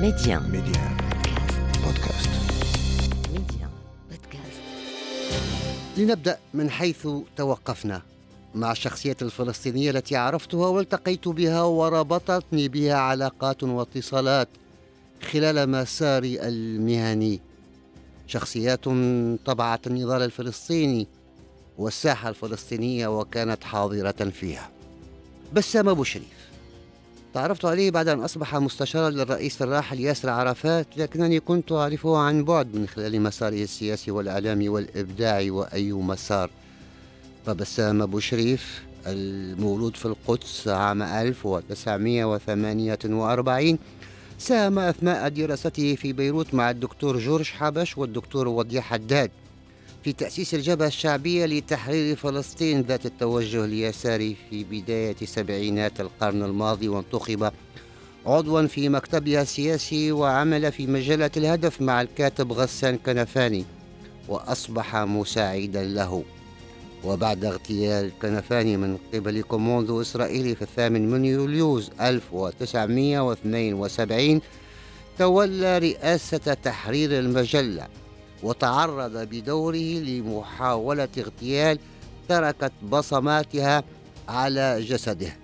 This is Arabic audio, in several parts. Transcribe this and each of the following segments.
Média. Média. بودكاست Média. Podcast. لنبدأ من حيث توقفنا مع الشخصيات الفلسطينية التي عرفتها والتقيت بها وربطتني بها علاقات واتصالات خلال مساري المهني شخصيات طبعت النضال الفلسطيني والساحة الفلسطينية وكانت حاضرة فيها بسام أبو شريف تعرفت عليه بعد أن أصبح مستشارا للرئيس الراحل ياسر عرفات لكنني كنت أعرفه عن بعد من خلال مساره السياسي والإعلامي والإبداعي وأي مسار. فبسام أبو شريف المولود في القدس عام 1948 ساهم أثناء دراسته في بيروت مع الدكتور جورج حبش والدكتور وضيح حداد في تأسيس الجبهة الشعبية لتحرير فلسطين ذات التوجه اليساري في بداية سبعينات القرن الماضي وانتخب عضوا في مكتبها السياسي وعمل في مجلة الهدف مع الكاتب غسان كنفاني وأصبح مساعدا له. وبعد اغتيال كنفاني من قبل كوموندو إسرائيلي في الثامن من يوليوز 1972 تولى رئاسة تحرير المجلة. وتعرض بدوره لمحاولة اغتيال تركت بصماتها على جسده.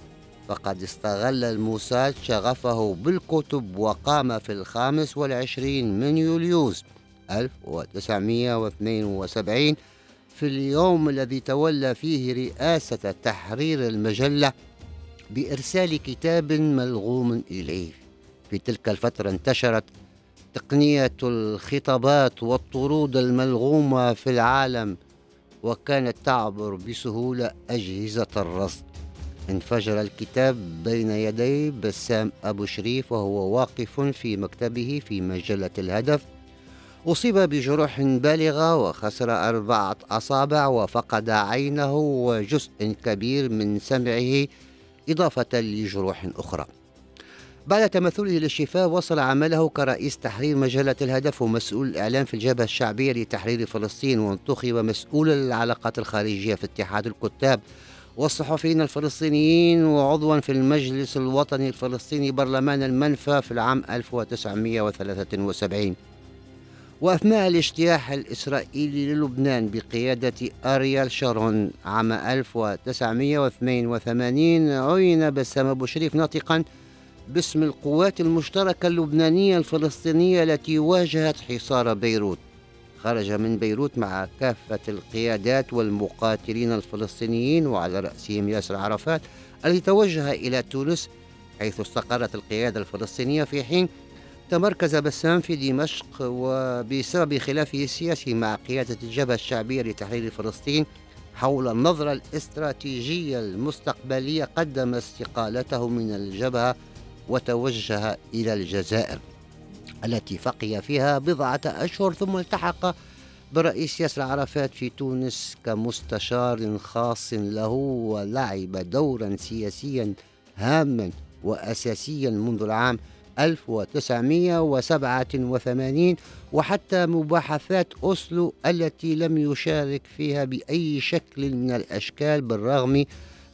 فقد استغل الموساد شغفه بالكتب وقام في الخامس والعشرين من يوليوز 1972 في اليوم الذي تولى فيه رئاسة تحرير المجلة بإرسال كتاب ملغوم إليه. في تلك الفترة انتشرت تقنية الخطابات والطرود الملغومة في العالم وكانت تعبر بسهولة أجهزة الرصد. انفجر الكتاب بين يدي بسام أبو شريف وهو واقف في مكتبه في مجلة الهدف. أصيب بجروح بالغة وخسر أربعة أصابع وفقد عينه وجزء كبير من سمعه إضافة لجروح أخرى. بعد تمثله للشفاء وصل عمله كرئيس تحرير مجلة الهدف ومسؤول الإعلام في الجبهة الشعبية لتحرير فلسطين وانتخب مسؤول العلاقات الخارجية في اتحاد الكتاب. والصحفيين الفلسطينيين وعضوا في المجلس الوطني الفلسطيني برلمان المنفى في العام 1973 وأثناء الاجتياح الإسرائيلي للبنان بقيادة أريال شارون عام 1982 عين بسام أبو شريف ناطقا باسم القوات المشتركة اللبنانية الفلسطينية التي واجهت حصار بيروت. خرج من بيروت مع كافة القيادات والمقاتلين الفلسطينيين وعلى رأسهم ياسر عرفات الذي توجه إلى تونس حيث استقرت القيادة الفلسطينية في حين تمركز بسام في دمشق وبسبب خلافه السياسي مع قيادة الجبهة الشعبية لتحرير فلسطين حول النظرة الاستراتيجية المستقبلية قدم استقالته من الجبهة وتوجه إلى الجزائر التي بقي فيها بضعة أشهر ثم التحق برئيس ياسر عرفات في تونس كمستشار خاص له ولعب دورا سياسيا هاما وأساسيا منذ العام 1987 وحتى مباحثات أوسلو التي لم يشارك فيها بأي شكل من الأشكال بالرغم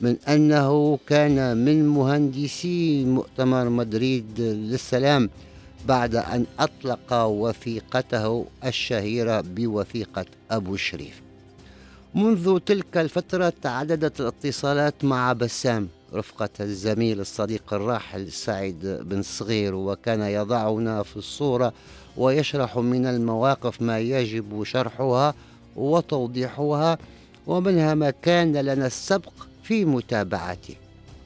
من أنه كان من مهندسي مؤتمر مدريد للسلام بعد أن أطلق وثيقته الشهيرة بوثيقة أبو شريف. منذ تلك الفترة تعددت الاتصالات مع بسام رفقة الزميل الصديق الراحل سعيد بن صغير وكان يضعنا في الصورة ويشرح من المواقف ما يجب شرحها وتوضيحها ومنها ما كان لنا السبق في متابعته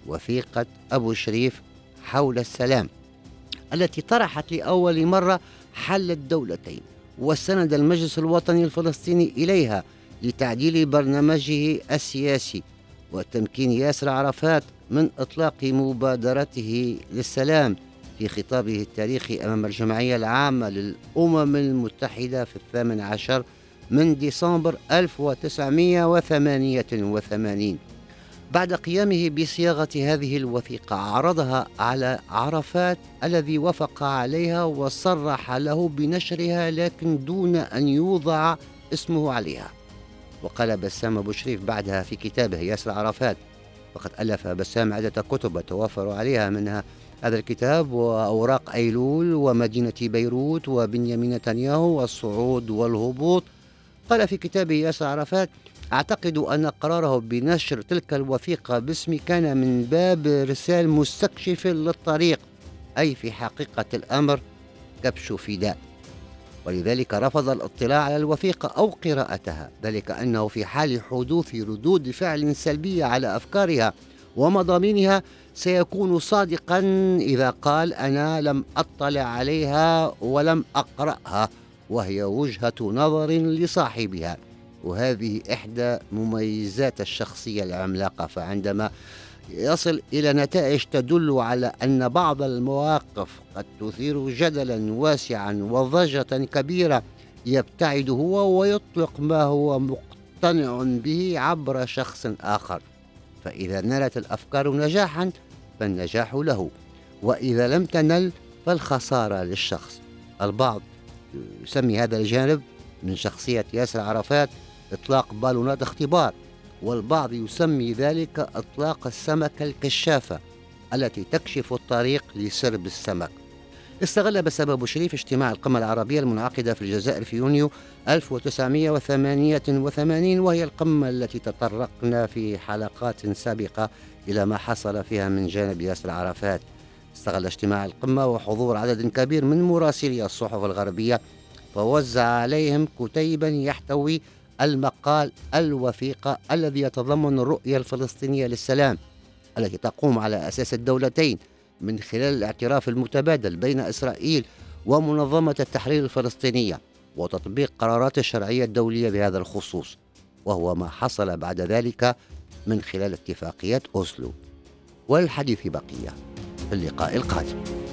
وثيقة أبو شريف حول السلام التي طرحت لأول مرة حل الدولتين وسند المجلس الوطني الفلسطيني إليها لتعديل برنامجه السياسي وتمكين ياسر عرفات من إطلاق مبادرته للسلام في خطابه التاريخي أمام الجمعية العامة للأمم المتحدة في الثامن عشر من ديسمبر 1988 بعد قيامه بصياغة هذه الوثيقة عرضها على عرفات الذي وافق عليها وصرح له بنشرها لكن دون أن يوضع اسمه عليها. وقال بسام أبو شريف بعدها في كتابه ياسر عرفات وقد ألف بسام عدة كتب توافر عليها منها هذا الكتاب وأوراق أيلول ومدينة بيروت وبنيامين نتنياهو والصعود والهبوط قال في كتابه ياسر عرفات أعتقد أن قراره بنشر تلك الوثيقة باسمي كان من باب إرسال مستكشف للطريق أي في حقيقة الأمر كبش فداء. ولذلك رفض الاطلاع على الوثيقة أو قراءتها ذلك أنه في حال حدوث ردود فعل سلبية على أفكارها ومضامينها سيكون صادقا إذا قال أنا لم أطلع عليها ولم أقرأها. وهي وجهة نظر لصاحبها وهذه إحدى مميزات الشخصية العملاقة. فعندما يصل إلى نتائج تدل على أن بعض المواقف قد تثير جدلا واسعا وضجة كبيرة يبتعد هو ويطلق ما هو مقتنع به عبر شخص آخر. فإذا نالت الأفكار نجاحا فالنجاح له. وإذا لم تنل فالخسارة للشخص. البعض يسمي هذا الجانب من شخصية ياسر عرفات إطلاق بالونات اختبار والبعض يسمي ذلك إطلاق السمكة الكشافة التي تكشف الطريق لسرب السمك. استغل بسبب شريف اجتماع القمة العربية المنعقدة في الجزائر في يونيو 1988 وهي القمة التي تطرقنا في حلقات سابقة إلى ما حصل فيها من جانب ياسر عرفات. استغل اجتماع القمة وحضور عدد كبير من مراسلي الصحف الغربية فوزع عليهم كتيبا يحتوي المقال الوثيقة الذي يتضمن الرؤية الفلسطينية للسلام التي تقوم على أساس الدولتين من خلال الاعتراف المتبادل بين إسرائيل ومنظمة التحرير الفلسطينية وتطبيق قرارات الشرعية الدولية بهذا الخصوص وهو ما حصل بعد ذلك من خلال اتفاقيات أوسلو. والحديث بقية. في اللقاء القادم.